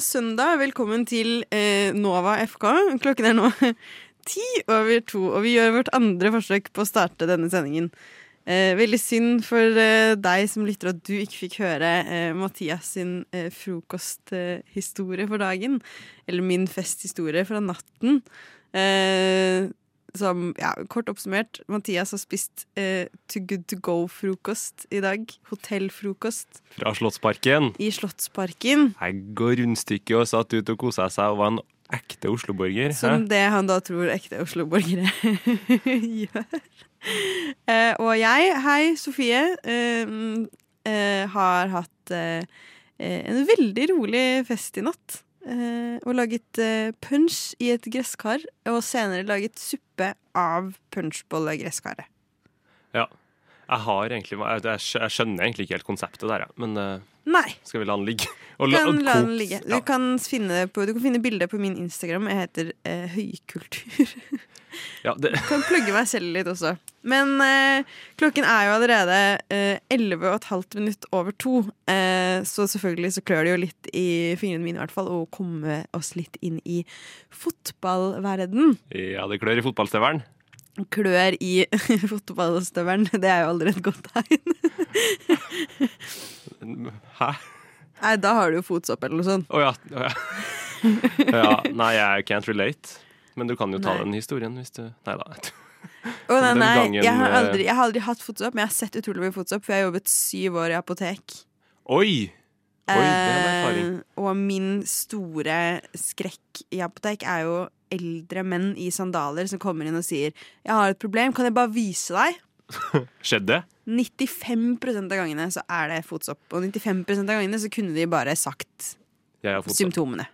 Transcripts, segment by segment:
Eh, søndag. Velkommen til eh, Nova FK. Klokken er nå ti over to, og vi gjør vårt andre forsøk på å starte denne sendingen. Eh, veldig synd for eh, deg som lytter at du ikke fikk høre eh, Mathias sin eh, frokosthistorie for dagen. Eller min festhistorie fra natten. Som, ja, kort oppsummert, Mathias har spist eh, Too Good To Go-frokost i dag. Hotellfrokost Fra Slottsparken. i Slottsparken. Jeg går rundstykket og satt ut og kosa seg og var en ekte Oslo-borger. Som det han da tror ekte Oslo-borgere gjør. Eh, og jeg, hei Sofie, eh, eh, har hatt eh, en veldig rolig fest i natt. Eh, og laget eh, punch i et gresskar, og senere laget suppe av punchbollegresskaret. Ja. Jeg har egentlig jeg, jeg skj- jeg skjønner egentlig ikke helt konseptet der, men eh, Nei, skal vi la den ligge? Og du kan la den ligge. Du kan finne, på, du kan finne bildet på min Instagram. Jeg heter eh, Høykultur. Ja, det, kan plugge meg selv litt også. Men eh, klokken er jo allerede elleve 11 og et halvt minutt over to. Eh, så selvfølgelig så klør det jo litt i fingrene mine i hvert fall å komme oss litt inn i fotballverden. ja, det klør i fotballstøvelen. Klør i fotballstøvelen, det er jo aldri et godt tegn. Hæ? Nei, da har du jo fotsopp eller noe sånt. Å ja. å ja. ja. Nei, jeg can't relate. Men du kan jo ta Nei. den historien hvis du Nei da. Å, nei, Den nei, gangen, jeg, har eh, aldri, jeg har aldri hatt fotsopp, men jeg har sett utrolig mye fotsopp, for jeg har jobbet syv år i apotek. Oi! Oi, det er en erfaring. Eh, og min store skrekk i apotek er jo eldre menn i sandaler som kommer inn og sier 'Jeg har et problem, kan jeg bare vise deg?' Skjedde? 95% av gangene så er det fotsopp. Og 95% av gangene så kunne de bare sagt Jeg har fått symptomene.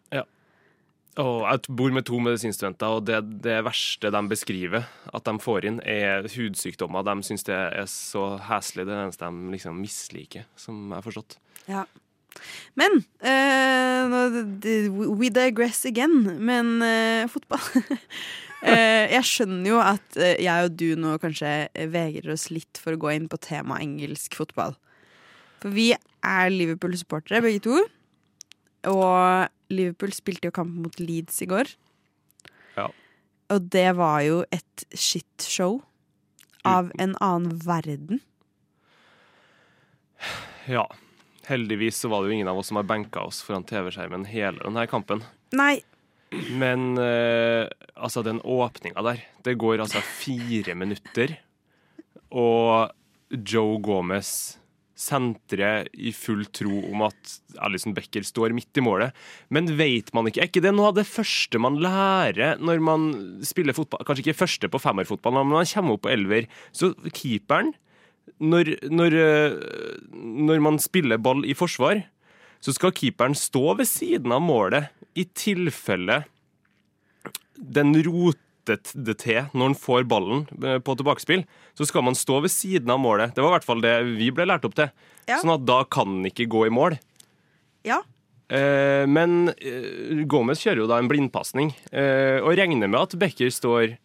Åh, jeg bor med to medisinstudenter, og det, det verste de beskriver at de får inn, er hudsykdommer. De syns det er så heslig. Det er det eneste de liksom misliker, som jeg har forstått. Ja. Men uh, We digress again. Men uh, fotball uh, Jeg skjønner jo at jeg og du nå kanskje vegrer oss litt for å gå inn på tema engelsk fotball. For vi er Liverpool-supportere, begge to. Og Liverpool spilte jo kamp mot Leeds i går. Ja. Og det var jo et shitshow av en annen verden. Ja. Heldigvis så var det jo ingen av oss som har benka oss foran TV-skjermen hele denne kampen. Nei, Men eh, altså, den åpninga der Det går altså fire minutter, og Joe Gomez sentrer i full tro om at Alison Becker står midt i målet. Men vet man ikke? Er ikke det noe av det første man lærer når man spiller fotball? Kanskje ikke første på femmerfotball, men når man kommer opp på elver. Så keeperen når, når, eh, når man spiller ball i forsvar, så skal keeperen stå ved siden av målet i tilfelle den rotet det til når han får ballen eh, på tilbakespill. Så skal man stå ved siden av målet. Det var i hvert fall det vi ble lært opp til. Ja. Sånn at da kan han ikke gå i mål. ja. Eh, men eh, Gomez kjører jo da en blindpasning, eh, og regner med at Becker står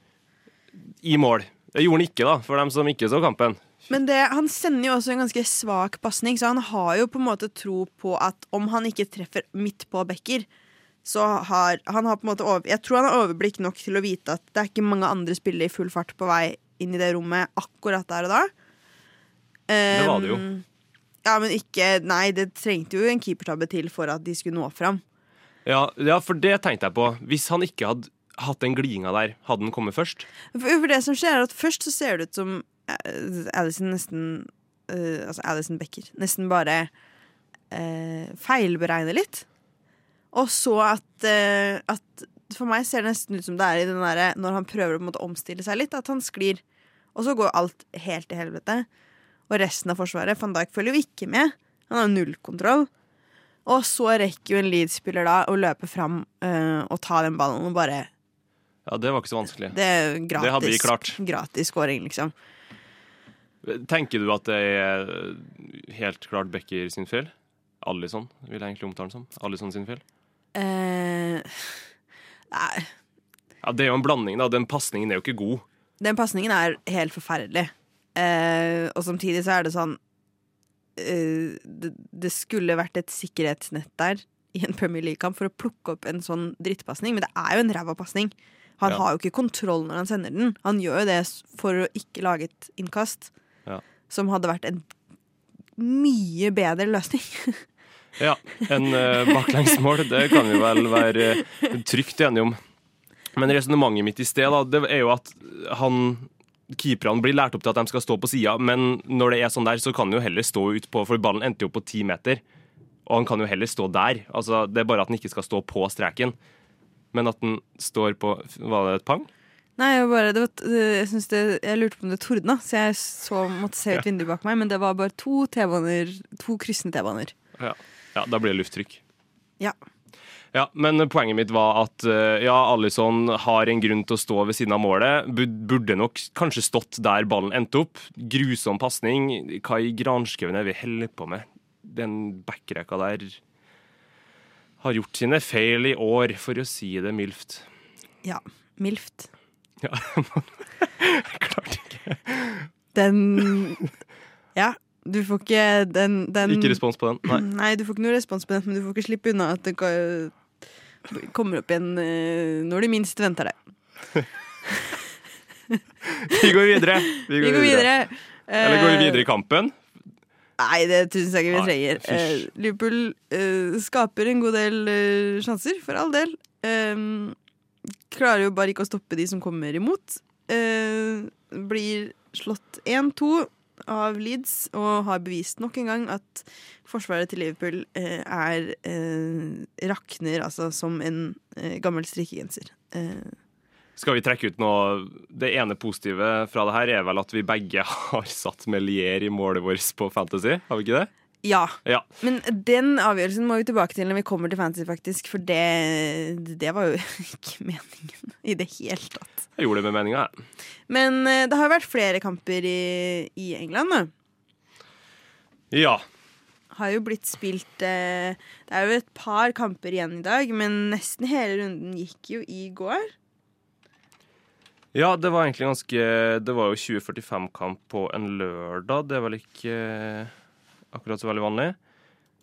i mål. Det gjorde han ikke, da, for dem som ikke så kampen. Men det, han sender jo også en ganske svak pasning, så han har jo på en måte tro på at om han ikke treffer midt på Becker, så har han har på en måte over, Jeg tror han har overblikk nok til å vite at det er ikke mange andre spillere i full fart på vei inn i det rommet akkurat der og da. Det var det jo. Um, Ja, men ikke Nei, det trengte jo en keepertabbe til for at de skulle nå fram. Ja, ja, for det tenkte jeg på. Hvis han ikke hadde hatt den glidinga der, hadde den kommet først? For, for det som skjer er at Først så ser det ut som Alison nesten uh, Altså Alison Becker nesten bare uh, feilberegner litt. Og så at, uh, at For meg ser det nesten ut som det er i den derre når han prøver å måte omstille seg litt, at han sklir. Og så går alt helt til helvete. Og resten av Forsvaret Van Dijk følger jo ikke med. Han har null kontroll. Og så rekker jo en Leeds-spiller da å løpe fram uh, og ta den ballen og bare Ja, det var ikke så vanskelig. det gratis, Det hadde vi klart. gratis scoring, liksom. Tenker du at det er helt klart Becker sin feil? Alison, vil jeg egentlig omtale den som. Alison sin feil. Eh, nei, Ja, Det er jo en blanding, da. Den pasningen er jo ikke god. den pasningen er helt forferdelig. Eh, og samtidig så er det sånn eh, det, det skulle vært et sikkerhetsnett der i en Premier League-kamp for å plukke opp en sånn drittpasning, men det er jo en ræva pasning. Han Ja. har jo ikke kontroll når han sender den. Han gjør jo det for å ikke lage et innkast. Som hadde vært en mye bedre løsning. Ja, en uh, baklengsmål, det kan vi vel være uh, trygt enige om. Men resonnementet mitt i sted da, det er jo at han keeperne blir lært opp til at de skal stå på sida, men når det er sånn der, så kan han jo heller stå ut på For ballen endte jo på ti meter, og han kan jo heller stå der. Altså, Det er bare at han ikke skal stå på streken, men at han står på Var det et pang? Nei, jeg, bare, det var, jeg, det, jeg lurte på om det tordna, så jeg så, måtte se ut vinduet bak meg, men det var bare to T-baner, to kryssende T-baner. Ja. ja, da blir det lufttrykk. Ja. Ja, men poenget mitt var at eh, ja, Alison har en grunn til å stå ved siden av målet. Burde nok kanskje stått der ballen endte opp. Grusom pasning. Hva i granskauen er vi holder på med? Den backrekka der har gjort sine feil i år, for å si det mildt. Ja. Milft. Ja, jeg klarte ikke. Den Ja, du får ikke den, den Ikke respons på den. Nei. Nei, du får ikke noe respons på den, men du får ikke slippe unna at det kommer opp igjen eh, når du minst venter det. Vi går videre. Vi går videre. Eller går vi Eh, videre i kampen? Nei, det syns jeg ikke vi Nei, trenger. fysj. Eh, Liverpool eh, skaper en god del eh, sjanser, for all del. Um, klarer jo bare ikke å stoppe de som kommer imot. Eh, blir slått 1-2 av Leeds og har bevist nok en gang at forsvaret til Liverpool eh, er eh, rakner altså som en eh, gammel strikkegenser. Eh, Skal vi trekke ut noe Det ene positive fra det her er vel at vi begge har satt Melier i målet vårt på Fantasy. Har vi ikke det? Ja, Ja. men den avgjørelsen må vi tilbake til når vi kommer til fantasy, faktisk. For det, det var jo ikke meningen i det hele tatt. Jeg gjorde det med meninga, jeg. Men eh, det har jo vært flere kamper i, i England, da. Ja. Har jo blitt spilt eh, Det er jo et par kamper igjen i dag, men nesten hele runden gikk jo i går. ja, det var egentlig ganske Det var jo 2045-kamp på en lørdag. Det er vel ikke akkurat så veldig vanlig.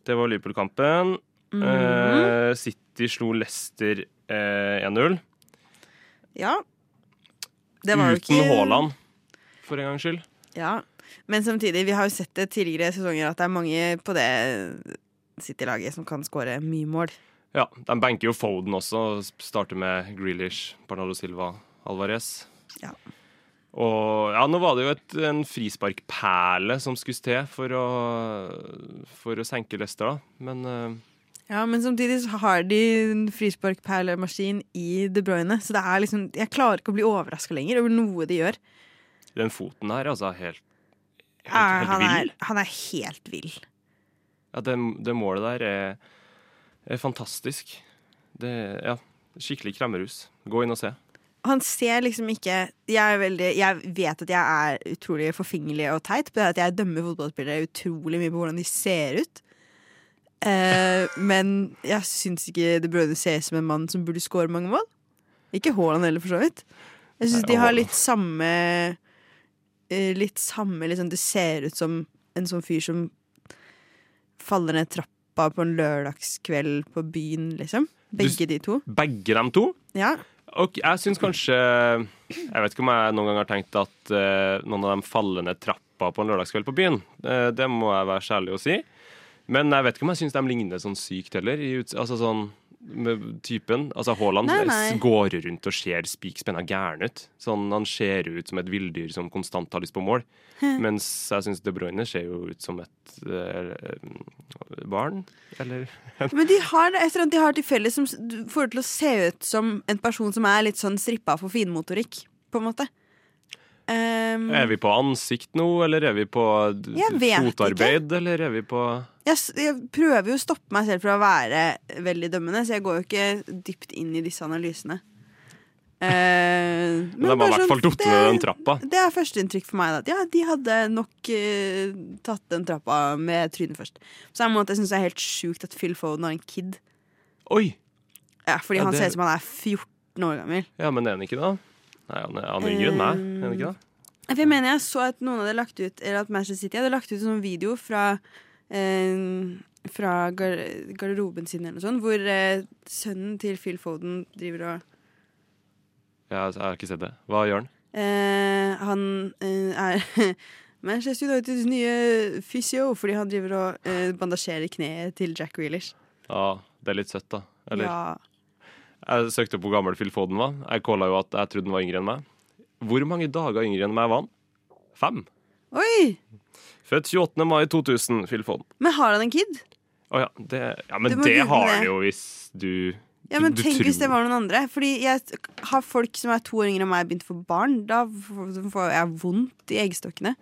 Det var Liverpool-kampen. Mhm. Eh, City slo Leicester eh, 1-0. Ja. Det var jo Uten ikke Haaland, for en gangs skyld. Ja. Men samtidig, vi har jo sett det tidligere sesonger at det er mange på det City-laget som kan skåre mye mål. Ja, De banker jo Foden også. og Starter med Grealish, Bernardo Silva, Alvarez. Ja. Og ja, nå var det jo et, en frisparkperle som skulle til for å, for å senke Leicester, da. Men uh... Ja, men samtidig så har de en frisparkperlemaskin i De Bruyne, så det er liksom Jeg klarer ikke å bli overraska lenger over noe de gjør. den foten her, altså, helt, helt, helt han, er, vill. han er helt vill. Ja, det, det målet der er, er fantastisk. Det Ja, skikkelig kremmerhus. Gå inn og se. Han ser liksom ikke Jeg, veldig, jeg vet at jeg er utrolig forfengelig og teit på det at jeg dømmer fotballspillere utrolig mye på hvordan de ser ut. Eh, men jeg syns ikke det burde ses ut som en mann som burde score mange mål. Ikke Haaland heller, for så vidt. Jeg syns de har litt samme eh, Litt samme liksom, Det ser ut som en sånn fyr som faller ned trappa på en lørdagskveld på byen, liksom. Begge de to. Begge dem to. Ja. Og jeg syns kanskje Jeg vet ikke om jeg noen gang har tenkt at uh, noen av dem faller ned trappa på en lørdagskveld på byen. Uh, det må jeg være særlig å si. Men jeg vet ikke om jeg syns de ligner sånn sykt heller. I, altså sånn typen. Altså Haaland Nei, nei. går rundt og ser spikspenna gæren ut. Sånn, han ser ut som et villdyr som konstant har lyst på mål. Mens jeg syns De Bruyne ser jo ut som et øh, barn. Eller Men de har et eller annet de har til felles som får det til å se ut som en person som er litt sånn strippa for finmotorikk, på en måte. Um, Er vi på ansikt nå, eller er vi på fotarbeid, ikke. eller er vi på jeg, jeg prøver jo å stoppe meg selv fra å være veldig dømmende, så jeg går jo ikke dypt inn i disse analysene. Eh, Men de har i hvert sånn, fall falt ned den trappa. Det er førsteinntrykk for meg. da, At ja, de hadde nok eh, tatt den trappa med trynet først. På samme måte syns jeg det er helt sjukt at Phil Foden har en kid. Oi! Ja, fordi Ja, han det- ser ut som han er 14 år gammel. Ja, men er han ikke det? Nei, han er, han er yngre enn meg. Er han ikke det? For jeg mener jeg så at noen hadde lagt ut Eller at Manchester City hadde lagt ut en sånn video fra eh, Fra gar garderoben sin eller noe sånt, hvor eh, sønnen til Phil Foden driver og Jeg, jeg har ikke sett det. Hva gjør han? eh, Han eh, er Manchester Uniteds nye fysio fordi han driver og eh, bandasjerer kneet til Jack Grealish. Ja, det er litt søtt, da. Eller Ja. Jeg søkte på hvor gammel Phil Foden var. Jeg calla jo at jeg trodde han var yngre enn meg. Hvor mange dager yngre enn meg var han? Fem. Oi! Født 28. mai 2000, Phil Foden. Men har han en kid? Å ja, det, ja, men Du må det google har det. han jo hvis du Ja, men du Tenk hvis det var noen andre. Fordi jeg har folk som er to år yngre enn meg, begynt å få barn. Da f- får jeg vondt i eggstokkene.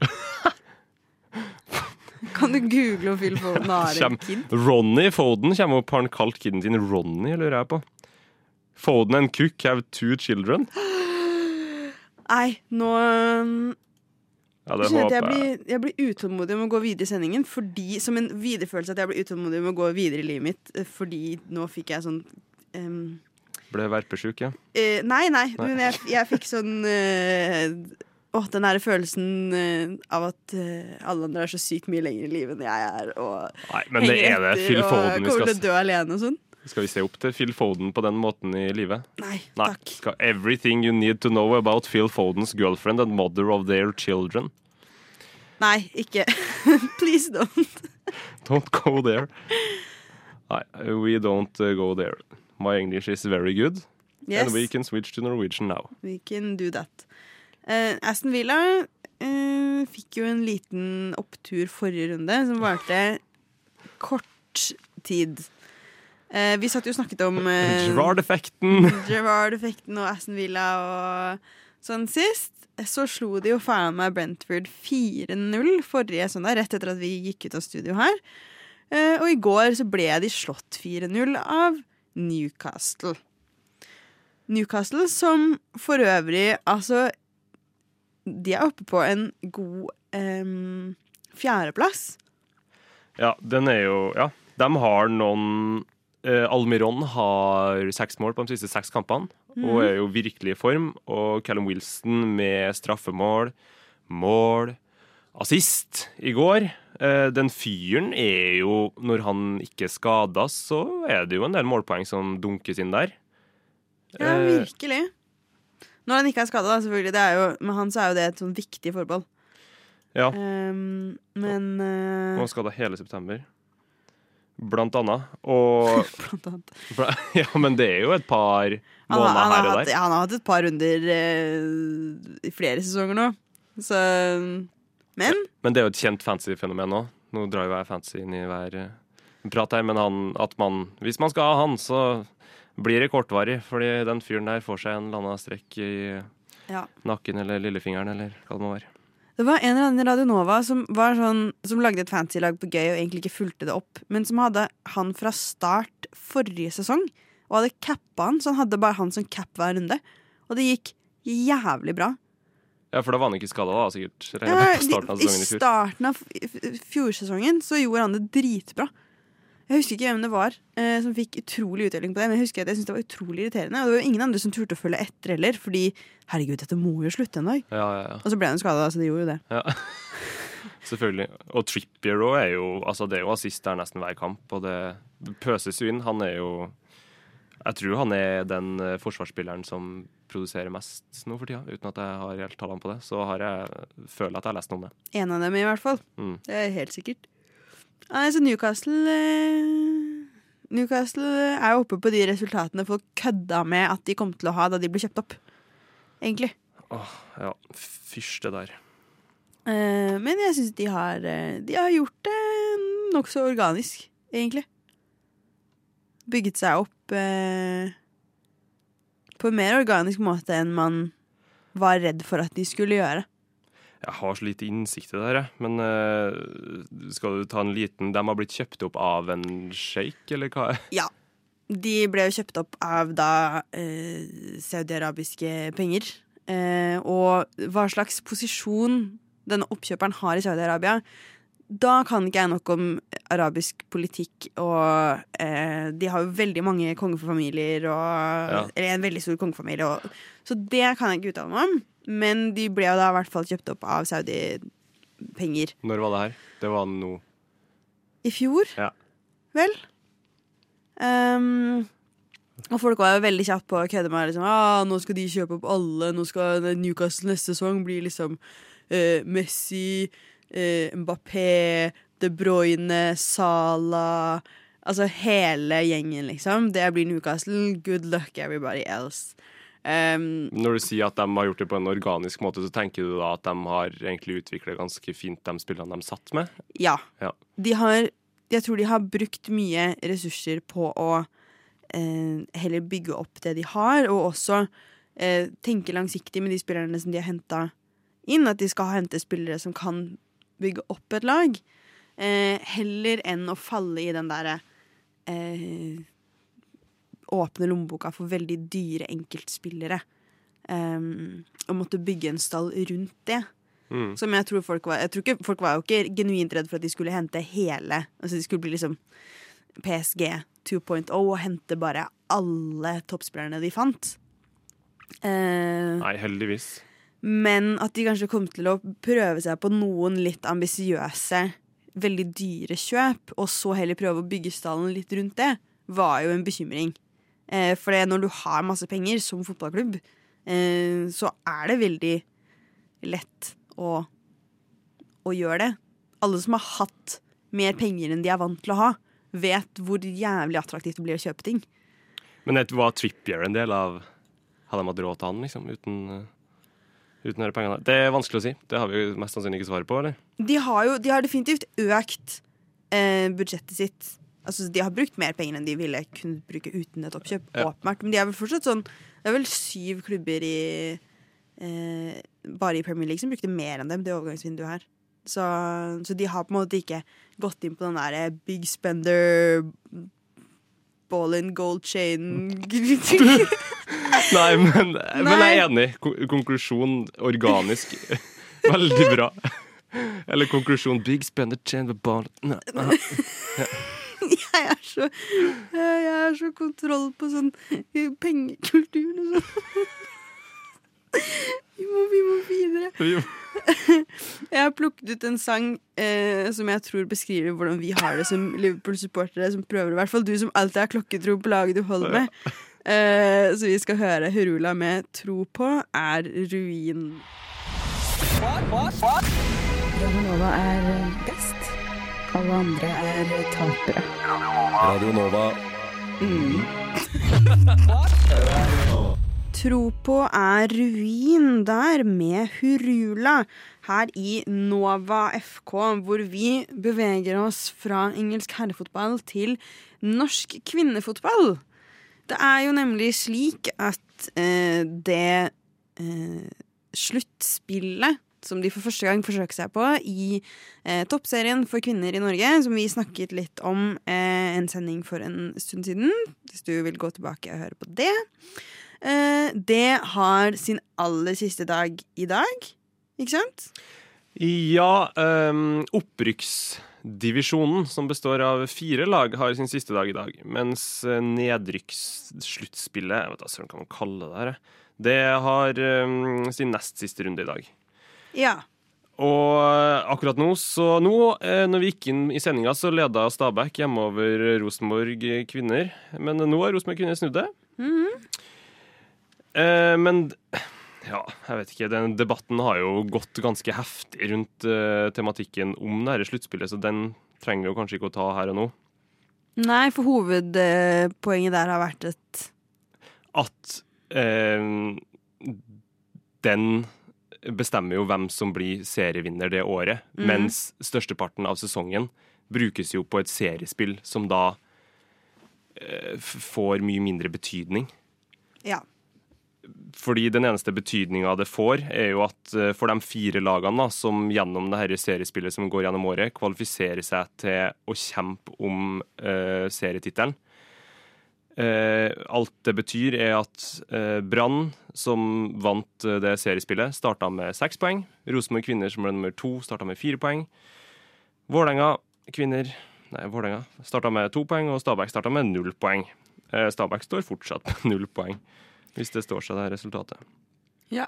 Kan du google om Phil Foden har en kid? Ronny Foden kommer opp. Har han kalt kiden sin Ronny, lurer jeg på? Foden and Cook have two children. Nei, nå Ja, det jeg jeg blir, jeg blir utålmodig med å gå videre i sendingen. Fordi, som en viderefølelse at jeg blir utålmodig med å gå videre i livet mitt. eh, Fordi nå fikk jeg sånn um, Ble verpesjuk, ja. Uh, nei, nei, Nei. men jeg, jeg fikk sånn uh, Åh, den der følelsen uh, av at uh, alle andre er så sykt mye lenger i livet enn jeg er, og Nei, men det er det Fyll og kommer til å dø alene og sånn. Skal vi se opp til Phil Foden på den måten i livet? Nei, Nei. takk. Skal everything you need to know about Phil Fodens girlfriend and mother of their children. Nei, ikke. Please don't. Don't go there. Nei, we don't uh, go there. My English is very good, Yes, and we can switch to Norwegian now. we can do that. Uh, Aston Villa uh, fikk jo en liten opptur forrige runde, som varte kort tid. Eh, vi satt jo og snakket om eh, Gerard-effekten. Gerard-effekten og Aston Villa og sånn sist. Så slo de jo faen meg Brentford 4-0 forrige søndag, rett etter at vi gikk ut av studio her. Eh, og i går så ble de slått 4-0 av Newcastle. Newcastle som for øvrig altså De er oppe på en god fjerdeplass. Ja, den er jo Ja, de har noen Almiron har seks mål på de siste seks kampene, og er jo virkelig i form. Og Callum Wilson med straffemål, mål, assist i går. Eh, den fyren er jo Når han ikke skades, så er det jo en del målpoeng som dunkes inn der. Ja, Eh, virkelig. Når han ikke er skada, selvfølgelig. Det er jo, med han så er jo det et sånn viktig forbehold. Ja. Um, men eh, Han var skada hele september. Blant annet. Og Blant annet. Ja, men det er jo et par Han, han, måneder han, her og hatt, der. han har hatt et par runder eh, i flere sesonger nå. Så Men Men det er jo et kjent fancy-fenomen nå. Nå drar jo jeg fancy inn i hver eh, prat her, men han, at man, hvis man skal ha han, så blir det kortvarig. Fordi den fyren der får seg en eller annen strekk i ja. nakken eller lillefingeren, eller hva det må være. Det var en eller annen i Radio Nova som, var sånn, som lagde et fancy-lag på gøy og egentlig ikke fulgte det opp, men som hadde han fra start forrige sesong, og hadde cappa han, så han hadde bare han som cap hver runde. Og det gikk jævlig bra. Ja, for da var han ikke skada, da, sikkert. Ja, starten I starten av fjorsesongen så gjorde han det dritbra. Jeg husker ikke hvem det var eh, som fikk utrolig utdeling på det, men jeg husker at jeg syntes det var utrolig irriterende. Og det var jo ingen andre som turte å følge etter heller, fordi herregud, dette må jo slutte en dag. Ja, ja, ja. Og så ble han skada, så det gjorde jo det. ja. Selvfølgelig. Og Trippier òg er jo Altså, det er jo assist der nesten hver kamp, og det, det pøses jo inn. Han er jo Jeg tror han er den eh, forsvarsspilleren som produserer mest nå for tida, uten at jeg har helt tallene på det. Så har jeg føler at jeg har lest noe om det. En av dem i hvert fall. Mm. Det er helt sikkert. Nei, så Newcastle eh, Newcastle er jo oppe på de resultatene folk kødda med at de kom til å ha da de ble kjøpt opp. Egentlig. Åh, Ja, fysj, det der. Eh, men jeg syns de har eh, De har gjort det nokså organisk, egentlig. Bygget seg opp eh, på en mer organisk måte enn man var redd for at de skulle gjøre. Jeg har så lite innsikt i det her. Men uh, skal du ta en liten De har blitt kjøpt opp av en sjeik, eller hva? Ja. De ble jo kjøpt opp av da eh, saudiarabiske penger. Uh, og hva slags posisjon denne oppkjøperen har i Saudi-Arabia, da kan ikke jeg nok om arabisk politikk, og eh, de har jo veldig mange kongefamilier, og, eller en veldig stor kongefamilie, og, så det kan jeg ikke uttale meg om. Men de ble jo da i hvert fall kjøpt opp av Saudi-penger. Når var det her? Det var nå I fjor, Ja. vel? Um, og folk var jo veldig kjappe på å kødde med liksom, ah, nå skal de kjøpe opp alle. Nå skal Newcastle neste sesong bli liksom eh, Messi, Mbappé, De Bruyne, Salah Altså hele gjengen, liksom. Det blir Newcastle. Good luck, everybody else. Um, Når du sier at de har gjort det på en organisk måte, så tenker du da at de har egentlig utviklet ganske fint de spillene de satt med? ja. Ja. De har Jeg tror de har brukt mye ressurser på å eh, heller bygge opp det de har, og også eh, tenke langsiktig med de spillerne som de har henta inn. At de skal hente spillere som kan bygge opp et lag. Eh, heller enn å falle i den derre eh, åpne lommeboka for veldig dyre enkeltspillere. Um, og måtte bygge en stall rundt det. Mm. Som jeg tror folk var Jeg tror ikke folk var jo ikke genuint redd for at de skulle hente hele. Altså de skulle bli liksom PSG 2.0 og hente bare alle toppspillerne de fant. Eh, Nei, heldigvis. Men at de kanskje kom til å prøve seg på noen litt ambisiøse, veldig dyre kjøp, og så heller prøve å bygge stallen litt rundt det, var jo en bekymring. Eh, for når du har masse penger som fotballklubb, eh, så er det veldig lett å, å gjøre det. Alle som har hatt mer penger enn de er vant til å ha, vet hvor jævlig attraktivt det blir å kjøpe ting. Men var Trippier en del av Hadde de hatt råd til han, liksom, uten, uh, uten disse pengene? Det er vanskelig å si. Det har vi jo mest sannsynlig ikke svaret på, eller? De har jo de har definitivt økt eh, budsjettet sitt. Altså, de har brukt mer penger enn de ville kunne bruke uten et oppkjøp. Ja. Åpenbart. Men de er vel fortsatt sånn Det er vel syv klubber i eh, Bare i Premier League som brukte mer enn dem det overgangsvinduet her. Så, så de har på en måte ikke gått inn på den derre big spender ball in gold chain Nei, men, men jeg er enig. Konklusjon organisk. Veldig bra. Eller konklusjon big spender chain with ball. Nei, nei. Jeg er så Jeg er så kontroll på sånn pengekulturen og sånn. Vi må, vi må videre. Jeg har plukket ut en sang eh, som jeg tror beskriver hvordan vi har det som Liverpool-supportere. Som prøver, i hvert fall du som alltid har klokketro på laget du holder med. Eh, så vi skal høre Hurula med 'Tro på er ruin'. Radionova er best. Alle andre er tapere. Radionova. Mm. Tro på er ruin der med Hurula her i Nova FK, hvor vi beveger oss fra engelsk herrefotball til norsk kvinnefotball. Det er jo nemlig slik at eh, det eh, sluttspillet som de for første gang forsøker seg på i eh, toppserien for kvinner i Norge, som vi snakket litt om eh, en sending for en stund siden, hvis du vil gå tilbake og høre på det. Eh, det har sin aller siste dag i dag, ikke sant? Ja, um, opprykksdivisjonen, som består av fire lag, har sin siste dag i dag. Mens eh, nedrykkssluttspillet, jeg vet ikke hva man kaller det her, det har um, sin nest siste runde i dag. Ja. Og eh, akkurat nå, så nå, når vi gikk inn i sendinga, så leda Stabæk hjemover Rosenborg kvinner. Men nå har Rosenborg kvinner snudd det. eh, men ja, jeg vet ikke. Den debatten har jo gått ganske heftig rundt uh, tematikken om her sluttspillet, så den trenger vi jo kanskje ikke å ta her og nå. Nei, for hovedpoenget der har vært et At uh, den bestemmer jo hvem som blir serievinner det året, mm. mens størsteparten av sesongen brukes jo på et seriespill som da uh, får mye mindre betydning. Ja. Fordi den eneste betydninga det får, er jo at eh, for de fire lagene da, som gjennom det her seriespillet som går gjennom året, kvalifiserer seg til å kjempe om uh, serietittelen. Uh, alt det betyr, er at uh, Brann, som vant det seriespillet, starta med seks poeng. Rosenborg kvinner, som ble nummer to, starta med fire poeng. Vålerenga kvinner Nei, Vålerenga starta med to poeng, og Stabæk starta med null poeng. Stabæk står fortsatt med null poeng, hvis det står seg, det her resultatet. Ja.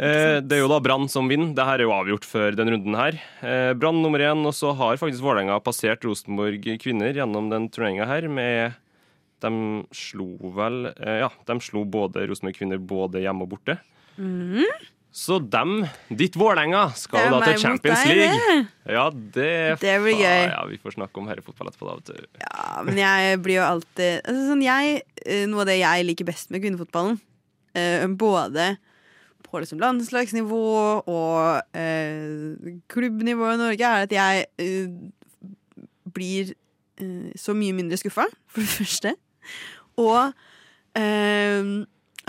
Eh, det er jo da Brann som vinner. Dette er jo avgjort før den runden her. Eh, Brann nummer én, og så har faktisk Vålerenga passert Rosenborg kvinner gjennom den turneringa her med De slo vel eh, Ja, de slo både Rosenborg kvinner både hjemme og borte. Så dem, ditt Vålerenga, skal jo da til Champions League. Ja, det, Det blir gøy. Ja, Vi får snakke om herrefotball etterpå, da. Ja, men jeg blir jo alltid altså, sånn, jeg, eh, Noe av det jeg liker best med kvinnefotballen, uh, både på liksom landslagsnivå og uh, klubbnivå i Norge, er at jeg uh, blir eh, så mye mindre skuffa, for det første. Og eh,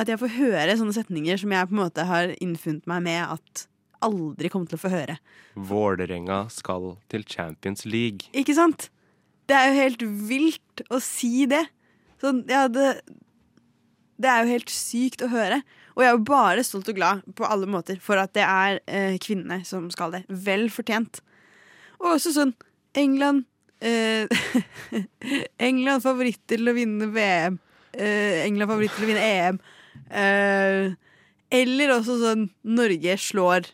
at jeg får høre sånne setninger som jeg på en måte har innfunnet meg med at aldri kommer til å få høre. Vålerenga skal til Champions League. Ikke sant? Det er jo helt vilt å si det. Sånn, ja, det Det er jo helt sykt å høre. Og jeg er jo bare stolt og glad på alle måter for at det er eh, kvinnene som skal det. Vel fortjent. Og også sånn England eh, England favoritt til å vinne VM. Eh, England favoritt til å vinne EM. Eh, eller også sånn Norge slår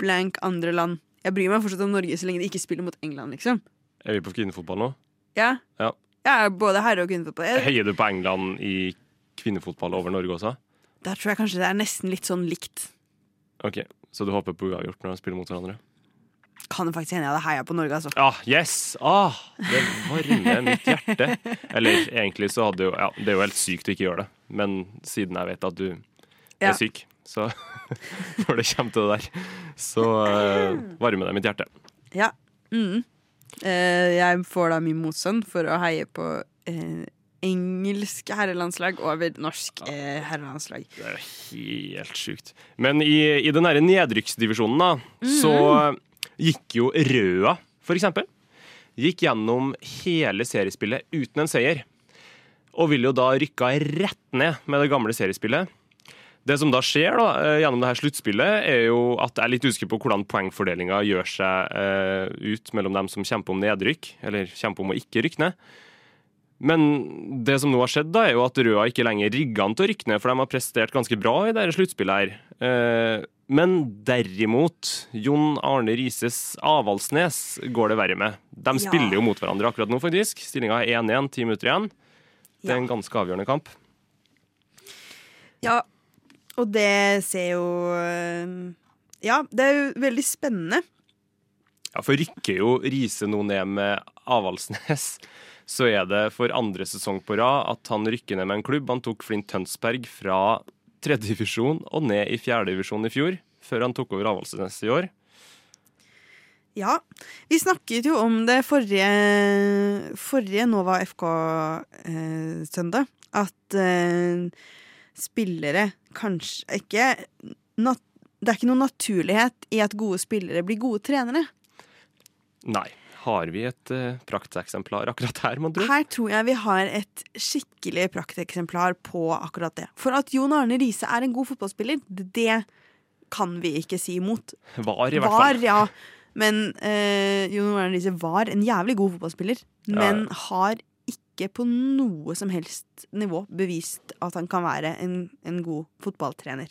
blank andre land. Jeg bryr meg fortsatt om Norge så lenge de ikke spiller mot England, liksom. Er vi på kvinnefotball nå? Ja. Ja. Ja, både herre- og kvinnefotball. Jeg- Heier du på England i kvinnefotball over Norge også? Der tror jeg kanskje det er nesten litt sånn likt. Ok, Så du håper på uavgjort når de spiller mot hverandre? Kan det faktisk hende jeg hadde heia på Norge, altså. Ah, yes! Ah, det varmer mitt hjerte. Eller egentlig så hadde jo Ja, det er jo helt sykt å ikke gjøre det, men siden jeg vet at du Ja. er syk, så når det kommer til det der, så uh, varmer det mitt hjerte. Ja. Mm. Uh, jeg får da mye motstand for å heie på uh, engelsk herrelandslag over norsk eh, herrelandslag. Det er helt sjukt. Men i, i den derre nedrykksdivisjonen, da, så gikk jo Røa, eksempel, gikk gjennom hele seriespillet uten en seier. Og vil jo da rykka rett ned med det gamle seriespillet. Det som da skjer da, eh, gjennom det her sluttspillet, er jo at jeg er litt usikker på hvordan poengfordelinga gjør seg eh, ut mellom dem som kjemper om nedrykk, eller kjemper om å ikke rykke ned. Men det som nå har skjedd, da, er jo at Røa ikke lenger rigger an til å rykke ned, for de har prestert ganske bra i det sluttspillet her. Eh, men derimot, Jon Arne Rises Avaldsnes går det verre med. De Ja. spiller jo mot hverandre akkurat nå, faktisk. Stillinga er 1-1, ti minutter igjen. Det er en ganske avgjørende kamp. Ja, og det ser jo eh, Ja, det er jo veldig spennende. Ja, For rykker jo Riise nå ned med Avaldsnes, så er det for andre sesong på rad at han rykker ned med en klubb. Han tok Flint Tønsberg fra tredjedivisjon og ned i fjerdedivisjon i fjor, før han tok over Avaldsnes i år. Ja. Vi snakket jo om det forrige, forrige Nova FK-søndag. at eh, spillere kanskje ikke nat Det er ikke noen naturlighet i at gode spillere blir gode trenere. Nei. Har vi et uh, prakteksemplar akkurat her, mon tro? Her tror jeg vi har et skikkelig prakteksemplar på akkurat det. For at Jon Arne Riise er en god fotballspiller, det kan vi ikke si imot. Var, i hvert fall. Var, ja. Men uh, Jon Arne Riise var en jævlig god fotballspiller. Men har ikke på noe som helst nivå bevist at han kan være en, en god fotballtrener.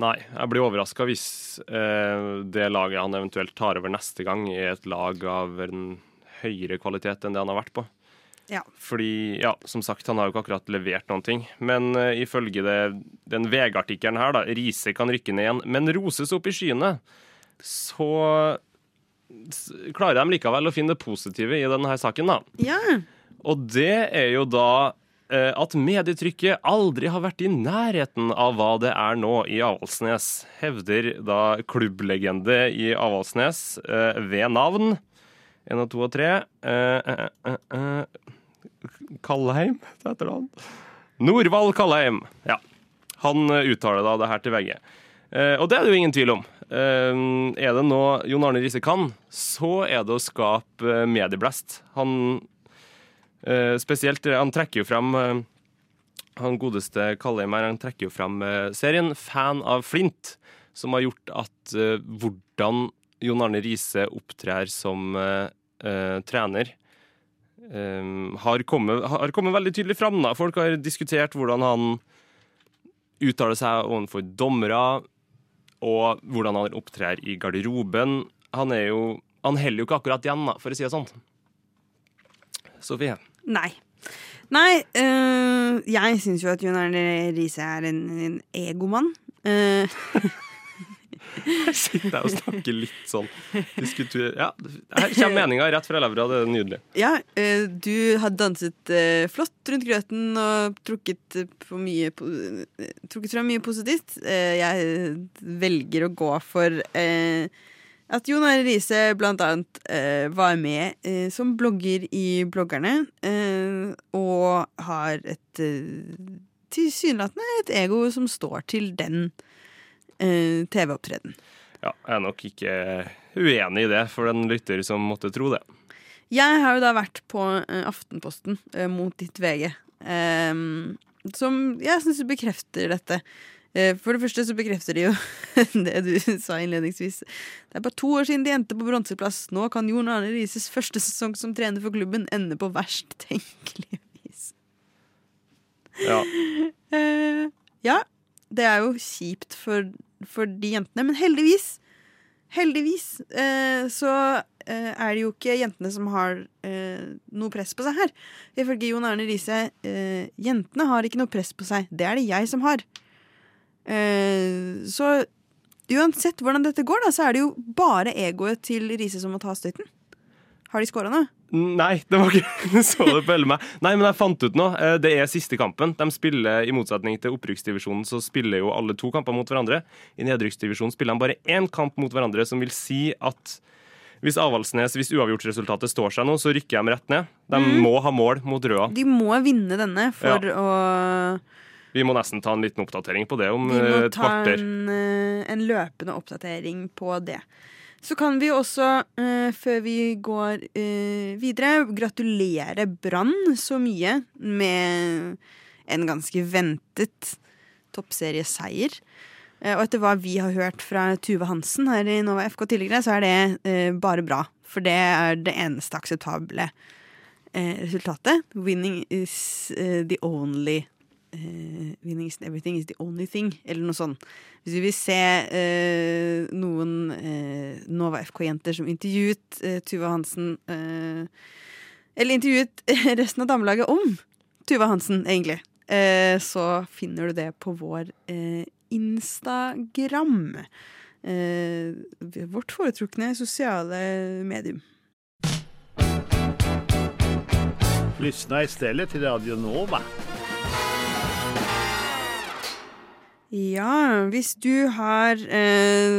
Nei, jeg blir overraska hvis eh, det laget han eventuelt tar over neste gang, er et lag av en høyere kvalitet enn det han har vært på. Ja. Fordi, ja, som sagt, han har jo ikke akkurat levert noen ting. Men eh, ifølge det, den VG-artikkelen her, da, Riise kan rykke ned igjen, men roses opp i skyene, så klarer de likevel å finne det positive i denne saken, da. Ja. Og det er jo da at medietrykket aldri har vært i nærheten av hva det er nå i Avaldsnes, hevder da klubblegende i Avaldsnes eh, ved navn. En og to og tre. Eh, eh, eh, eh, Kallheim, heter han? Norvald Kallheim. Ja. Han eh, uttaler da det her til VG. Eh, og det er det jo ingen tvil om. Eh, er det nå Jon Arne Riise kan, så er det å skape medieblast. Han Eh, spesielt, eh, han trekker jo frem eh, Han godeste Kallheim her, han trekker jo frem eh, serien Fan av Flint, som har gjort at eh, hvordan Jon Arne Riise opptrer som eh, eh, trener, eh, har, kommet, har kommet veldig tydelig fram. Da. Folk har diskutert hvordan han uttaler seg overfor dommere, og hvordan han opptrer i garderoben. Han er jo Han heller jo ikke akkurat igjen, da, for å si det sånn. Sofie. Nei. Nei, øh, jeg syns jo at Jon Arne Riise er en, en egomann. Uh, Her sitter jeg og snakker litt sånn diskuter. Ja, her kommer meninga rett fra levra. Det er nydelig. ja, øh, du har danset øh, flott rundt grøten og trukket, på mye, trukket fra mye positivt. Jeg velger å gå for øh, at Jon Arne Riise blant annet eh, var med eh, som blogger i Bloggerne, eh, og har et øh, tilsynelatende et ego som står til den øh, TV-opptreden. Ja, jeg er nok ikke uenig i det for den lytter som måtte tro det. Jeg har jo da vært på eh, Aftenposten eh, mot ditt VG, eh, som jeg syns bekrefter dette. Eh, for det første så bekrefter de jo det du sa innledningsvis. Det er bare to år siden de endte på bronseplass. Nå kan Jon Arne Rises første sesong som trener for klubben ende på verst tenkelig vis. Ja, Uh, ja, det er jo kjipt for, for de jentene, men heldigvis Heldigvis uh, så uh, er det jo ikke jentene som har noe press på seg her. Ifølge Jon Arne Riise jentene har ikke noe press på seg. Det er det jeg som har. Eh, så uansett hvordan dette går, da, så er det jo bare egoet til Riise som må ta støyten. Har de skåra nå? Nei, det var ikke så det på hele meg. Nei, men jeg fant ut noe. Eh, Det er siste kampen. De spiller, I motsetning til opprykksdivisjonen så spiller jo alle to kamper mot hverandre. I nedrykksdivisjonen spiller de bare én kamp mot hverandre, som vil si at hvis Avaldsnes, hvis uavgjortresultatet står seg nå, så rykker de rett ned. De må ha mål mot Røa. De må vinne denne for å Vi må nesten ta en liten oppdatering på det om Vi må eh, ta en, eh, en løpende oppdatering på det. Så kan vi også, uh, før vi går uh, videre, gratulere Brann så mye med en ganske ventet toppserieseier. Uh, og etter hva vi har hørt fra Tuve Hansen her i Nova FK tidligere, så er det bare bra. For det er det eneste akseptable resultatet. Winning is the only eh, Winning is everything is the only thing, eller noe sånt. Hvis vi vil se uh, noen uh, Nova FK-jenter som intervjuet Tuva Hansen Eller intervjuet resten av damelaget om Tuva Hansen, egentlig, så finner du det på vår Instagram. Vårt foretrukne sosiale medium. Lyssna istället till Radio Nova. Ja, hvis du har eh,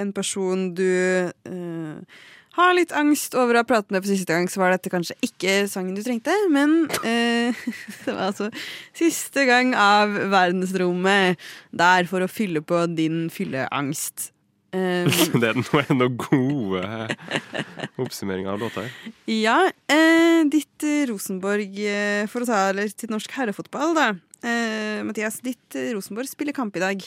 en person du eh, har litt angst over å ha pratet med på siste gang, så var dette kanskje ikke sangen du trengte, men eh, det var altså siste gang av verdensrommet der for å fylle på din fylleangst. Um, Det er noe, noe gode oppsummeringer av låta her. ja, eh, ditt Rosenborg, eh, for å ta det til norsk herrefotball, da. Eh, Mathias, ditt eh, Rosenborg spiller kamp i dag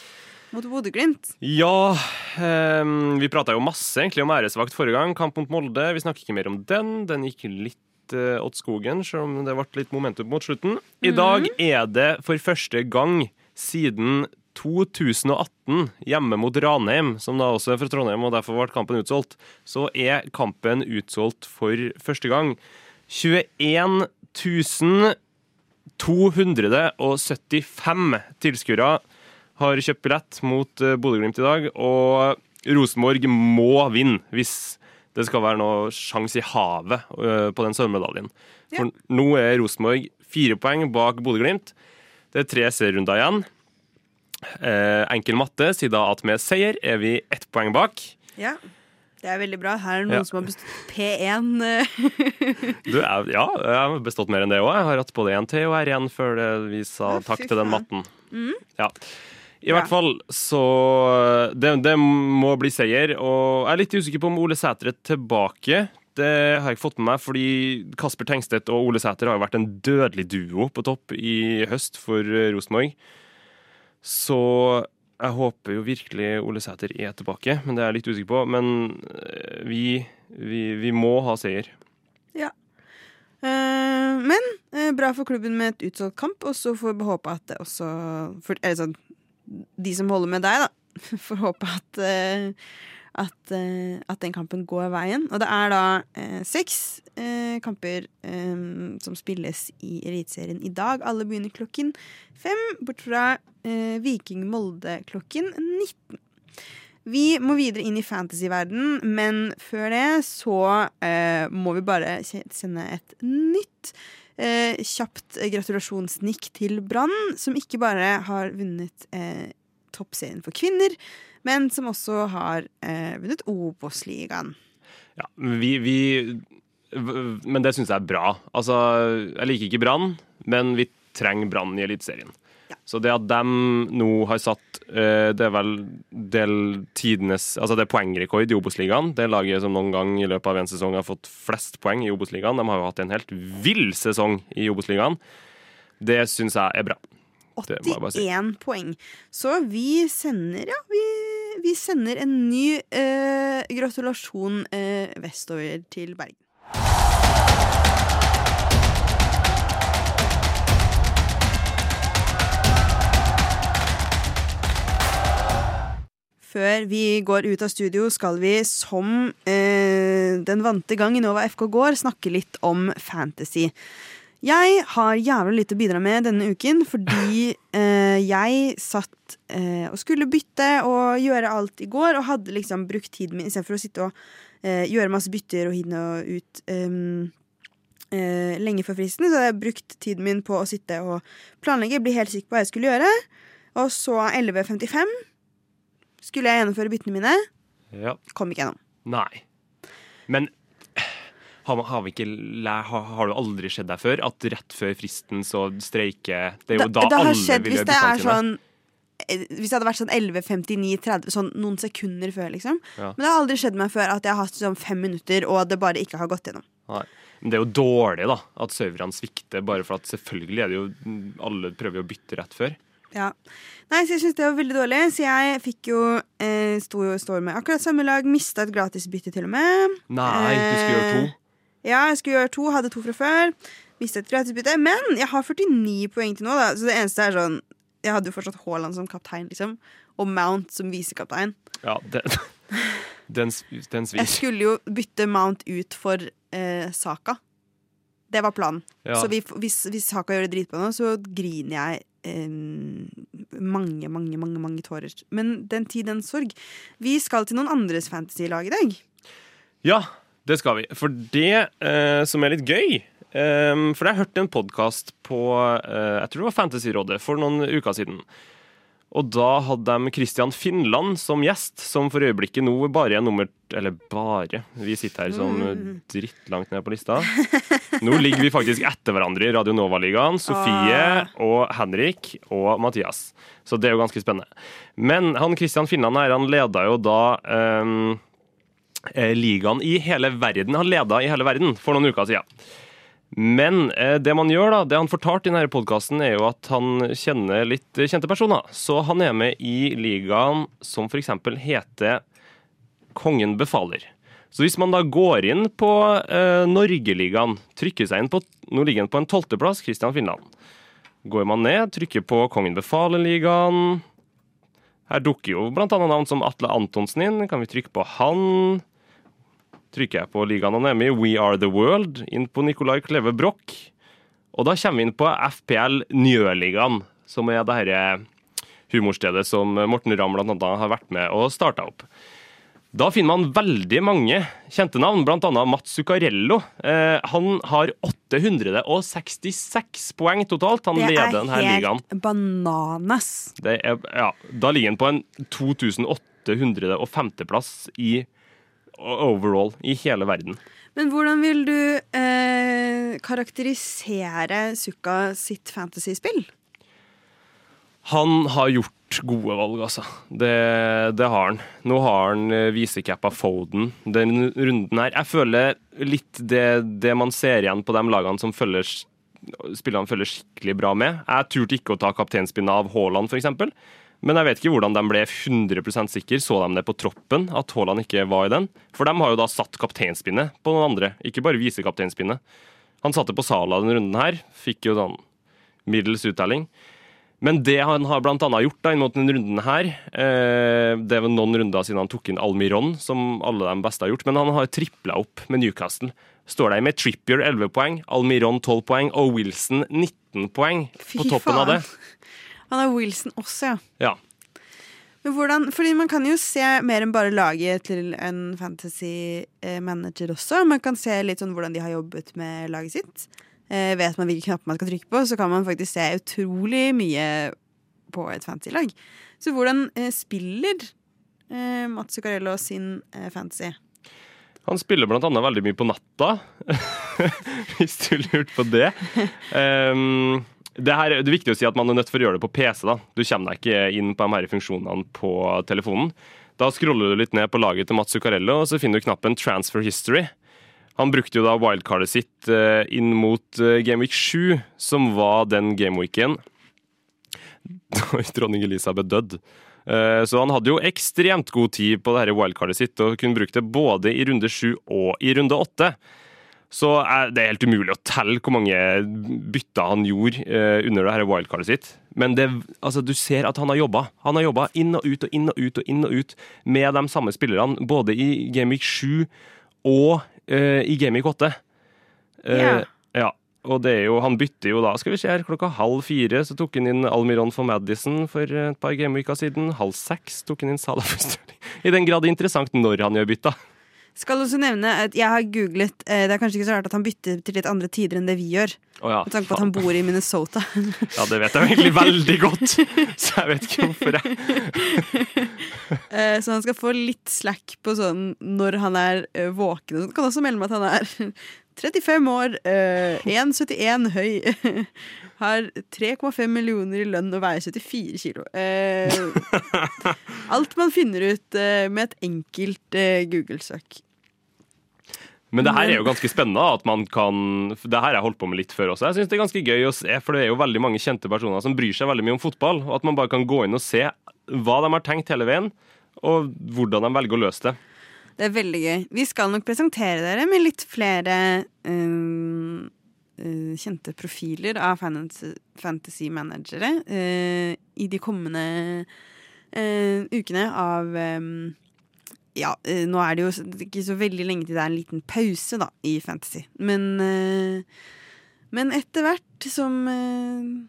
mot Bodø-Glimt. Ja, um, vi prata jo masse egentlig om æresvakt forrige gang. Kamp mot Molde. Vi snakker ikke mer om den. Den gikk litt uh, åt skogen, selv om det ble litt momentum mot slutten. I dag er det for første gang siden 2018 hjemme mot Ranheim, som da også er fra Trondheim, og derfor ble kampen utsolgt, så er kampen utsolgt for første gang. 21 275 tilskuere har kjøpt billett mot eh, Bodø-Glimt i dag, og Rosenborg må vinne hvis det skal være noe sjanse i havet eh, på den sølvmedaljen. For nå er Rosenborg fire poeng bak Bodø-Glimt. Det er tre serierunder igjen. Eh, enkel matte sier da at med seier er vi ett poeng bak. Ja, det er veldig bra. Her er det noen Ja. som har bestått P1. eh, Du, jeg, ja, jeg har bestått mer enn det òg. Jeg har hatt både én T og R1 før vi sa Ja, takk til den matten. matten. Ja. I hvert fall så det, det må bli seier. Og jeg er litt usikker på om Ole Sæter er tilbake. Det har jeg ikke fått med meg, fordi Kasper Tengstedt og Ole Sæter har jo vært en dødelig duo på topp i høst for eh, Rosenborg. Så jeg håper jo virkelig Ole Sæter er tilbake, men det er jeg litt usikker på. Men eh, vi, vi, vi må ha seier. Eh, men eh, bra for klubben med et utsolgt kamp, og så får vi håpe at det også for, eller sånn, De som holder med deg, da, får håpe at eh, at, eh, at den kampen går veien. Og det er da eh, seks eh, kamper eh, som spilles i Eliteserien i dag. Alle begynner klokken fem, bort fra eh, Viking Molde klokken 19. Vi må videre inn i fantasyverden, men før det så eh, må vi bare sende et nytt kjapt gratulasjonsnikk til Brann, som ikke bare har vunnet toppserien for kvinner, men som også har eh, vunnet Obos-ligaen. Ja, vi, vi Men det syns jeg er bra. Altså, jeg liker ikke Brann, men vi trenger Brann i Eliteserien. Ja. Så det at de nå har satt eh, Det er vel del tidenes Altså det er poengrekord i Obos-ligaen. Det laget som noen gang i løpet av en sesong har fått flest poeng i Obos-ligaen. De har jo hatt en helt vill sesong i Obos-ligaen. Det syns jeg er bra. Det må jeg bare si. 81 poeng. Så vi sender, ja, vi, vi sender en ny eh, gratulasjon eh, vestover til Bergen. Før vi går ut av studio, skal vi som eh, den vante gang i Nova FK går, snakke litt om fantasy. Jeg har jævlig lite å bidra med denne uken fordi eh, jeg satt eh, og skulle bytte og gjøre alt i går, og hadde liksom brukt tiden min istedenfor å sitte og eh, gjøre masse bytter og hinne og ut ehm, eh, lenge før fristen. Så hadde jeg brukt tiden min på å sitte og planlegge, bli helt sikker på hva jeg skulle gjøre. Og så 11.55 skulle jeg gjennomføre byttene mine. Ja. Kom ikke gjennom. Nei. Men har, har, vi ikke, har, har det aldri skjedd deg før at rett før fristen så streiker Det er jo da, da, har alle skjedd vil gjøre det sine. sånn eh, Hvis det hadde vært sånn 11.59-30, sånn noen sekunder før, liksom. Ja. Men det har aldri skjedd meg før at jeg har hatt sånn fem minutter, og det bare ikke har gått gjennom. Nei. Men det er jo dårlig da at serverne svikter, bare for at selvfølgelig er det jo Alle prøver jo å bytte rett før. Ja. Nei, så jeg syns det var veldig dårlig, så jeg fikk jo eh, sto, står med akkurat samme lag, mista et gratisbytte til og med. Nei, du skulle gjøre to. Ja, jeg skulle gjøre to, hadde to fra før. Mistet et gratisbytte. Men jeg har 49 poeng til nå, da, så det eneste er sånn Jeg hadde jo fortsatt Haaland som kaptein, liksom. Og Mount som visekaptein. Ja, den, den, den svir. Jeg skulle jo bytte Mount ut for eh, Saka. Det var planen. Ja. Så vi, hvis, hvis Saka gjør det dritbra nå, så griner jeg eh, mange, mange, mange mange tårer. Men den tid, den sorg. Vi skal til noen andres fantasy-lag i dag. Ja, det skal vi. For det eh, som er litt gøy eh, For jeg hørte en podkast på eh, Jeg tror det var Fantasyrådet for noen uker siden. Og da hadde de Christian Finland som gjest, som for øyeblikket nå bare er nummer Eller bare. Vi sitter her som dritt langt ned på lista. Nå ligger vi faktisk etter hverandre i Radio Nova-ligaen. Sofie og Henrik og Mathias. Så det er jo ganske spennende. Men han Christian Finland her, han leda jo da eh, ligaen i hele verden. Han leda i hele verden for noen uker siden. Men eh, det man gjør da, det han fortalte i denne podkasten, er jo at han kjenner litt kjente personer. Så han er med i ligaen som f.eks. heter Kongen befaler. Så hvis man da går inn på eh, Norgeligaen, trykker seg inn på Nå ligger han på en tolvteplass, Kristian Finland. Går man ned, trykker på Kongen befaler-ligaen. Her dukker jo annet navn som Atle Antonsen inn. Kan vi trykke på han? Trykker jeg på ligaen han er med i, We Are The World, inn på Nicolai Kleve Broch. Og da kommer vi inn på FPL Njøligaen, som er det dette humorstedet som Morten Ramm annet har vært med og starta opp. Da finner man veldig mange kjente navn, bl.a. Mats Zuccarello. Eh, han har 866 poeng totalt. Han Det leder er denne ligaen. helt bananas. Er, ja, da ligger han på en 2805.-plass i overall i hele verden. Men hvordan vil du eh, karakterisere Sukka sitt fantasyspill? Han har gjort gode valg, altså. Det, det har han. Nå har han eh, visecappa Foden den runden her. Jeg føler litt det, det man ser igjen på de lagene som følger spillerne følger skikkelig bra med. Jeg turte ikke å ta kapteinspinnet av Haaland, f.eks. Men jeg vet ikke hvordan de ble 100% sikre. Så de det på troppen, at Haaland ikke var i den? For de har jo da satt kapteinspinnet på noen andre, ikke bare visekapteinspinnet. Han satte på Sala denne runden her, fikk jo sånn middels uttelling. Men det han har blant annet gjort da, inn mot denne runden her eh, Det er noen runder siden han tok inn Almiron, som alle de beste har gjort, men han har tripla opp med Newcastle. Står der med Trippier 11 poeng, Almiron 12 poeng og Wilson 19 poeng på toppen av det. Han er Wilson også, ja. Ja. Men hvordan, fordi Man kan jo se mer enn bare laget til en fantasy eh, manager også. Man kan se litt sånn hvordan de har jobbet med laget sitt. Eh, vet man hvilke knapper man skal trykke på, så kan man faktisk se utrolig mye på et fantasy-lag. Så hvordan eh, spiller eh, Mats Zuccarello sin eh, fantasy? Han spiller blant annet veldig mye på natta, hvis du lurte på det. Um, det, her, det er viktig å si at man er nødt for å gjøre det på PC. da. Du kommer deg ikke inn på de her funksjonene på telefonen. Da scroller du litt ned på laget til Mats Zuccarello, og så finner du knappen 'Transfer History'. Han brukte jo da wildcardet sitt eh, inn mot eh, Gameweek 7, som var den gameweeken da dronning Elisabeth døde. Eh, Så han hadde jo ekstremt god tid på det her wildcardet sitt, og kunne brukt det både i runde 7 og i runde 8. Så er det helt umulig å telle hvor mange bytter han gjorde eh, under det her wildcardet sitt. Men det, altså, du ser at han har jobba. Han har jobba inn og ut og inn og ut og inn og ut med de samme spillerne, både i Gameweek 7 og uh, i Gameweek 8. Uh, Ja. ja. Og det er jo, han bytter jo da, skal vi se her, klokka halv fire så tok han inn Almiron for Madison for et par gameweeker siden. Halv seks tok han inn Salah for Sterling. I den grad det er interessant når han gjør bytta. Skal også nevne at jeg har googlet eh, Det er kanskje ikke så rart at han bytter til litt andre tider enn det vi gjør. Oh ja, Med tanke på at han bor i Minnesota. ja, det vet jeg egentlig veldig godt, så jeg vet ikke hvorfor jeg Eh, Så han skal få litt slack på sånn når han er eh, våken. Han kan også melde meg at han er 35 år, eh, 1,71 høy. Har 3,5 millioner i lønn og veier 74 kilo. Eh, alt man finner ut eh, med et enkelt eh, Google-søk. Men det her er jo ganske spennende. at man kan, Det her har jeg holdt på med litt før også. Jeg synes det er ganske gøy å se, for det er jo veldig mange kjente personer som bryr seg veldig mye om fotball. Og at man bare kan gå inn og se hva de har tenkt hele veien, og hvordan de velger å løse det. Det er veldig gøy. Vi skal nok presentere dere med litt flere eh, eh, kjente profiler av fantasy, fantasy managere øh, i de kommende øh, ukene av eh, Ja, eh, nå er det jo ikke så veldig lenge til det er en liten pause da, i fantasy. Men, eh, men etter hvert som eh,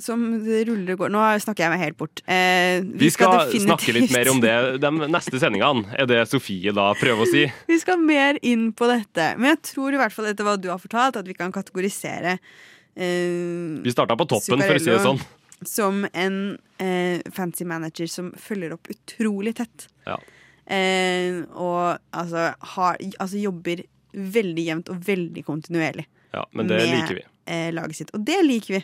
som det ruller og går Nå snakker jeg meg helt bort. Eh, Vi skal skal snakke litt mer om det de neste sendingene, er det Sofie da prøver å si. Vi skal mer inn på dette. Men jeg tror i hvert fall etter hva du har fortalt, at vi kan kategorisere eh, Vi starta på toppen, for å si det sånn. som en eh, fancy manager som følger opp utrolig tett. Ja. Eh, og altså, har, altså jobber veldig jevnt og veldig kontinuerlig Ja, men det Med- liker vi. eh, laget sitt. Og det liker vi.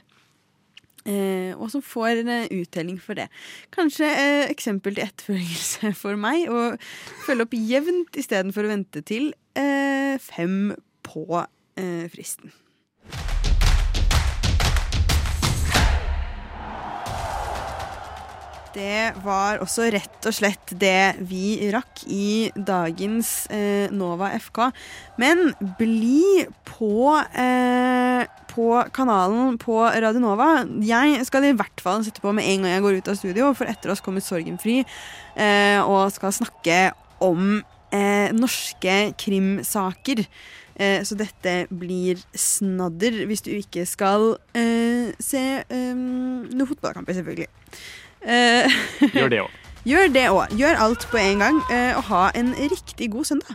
Eh, og som får en eh, uttelling for det. Kanskje eh, eksempel til etterfølgelse for meg. Å følge opp jevnt istedenfor å vente til eh, fem på eh, fristen. Det var også rett og slett det vi rakk i dagens eh, Nova FK. Men bli på, eh, på kanalen på Radio Nova. Jeg skal i hvert fall sitte på med en gang jeg går ut av studio, for etter oss kommer Sorgenfri eh, og skal snakke om eh, norske krimsaker. Eh, så dette blir snadder hvis du ikke skal eh, se noe noen fotballkamper, selvfølgelig. Eh, Gjør det òg. gjør det òg. Gjør alt på en gang, eh, og ha en riktig god søndag.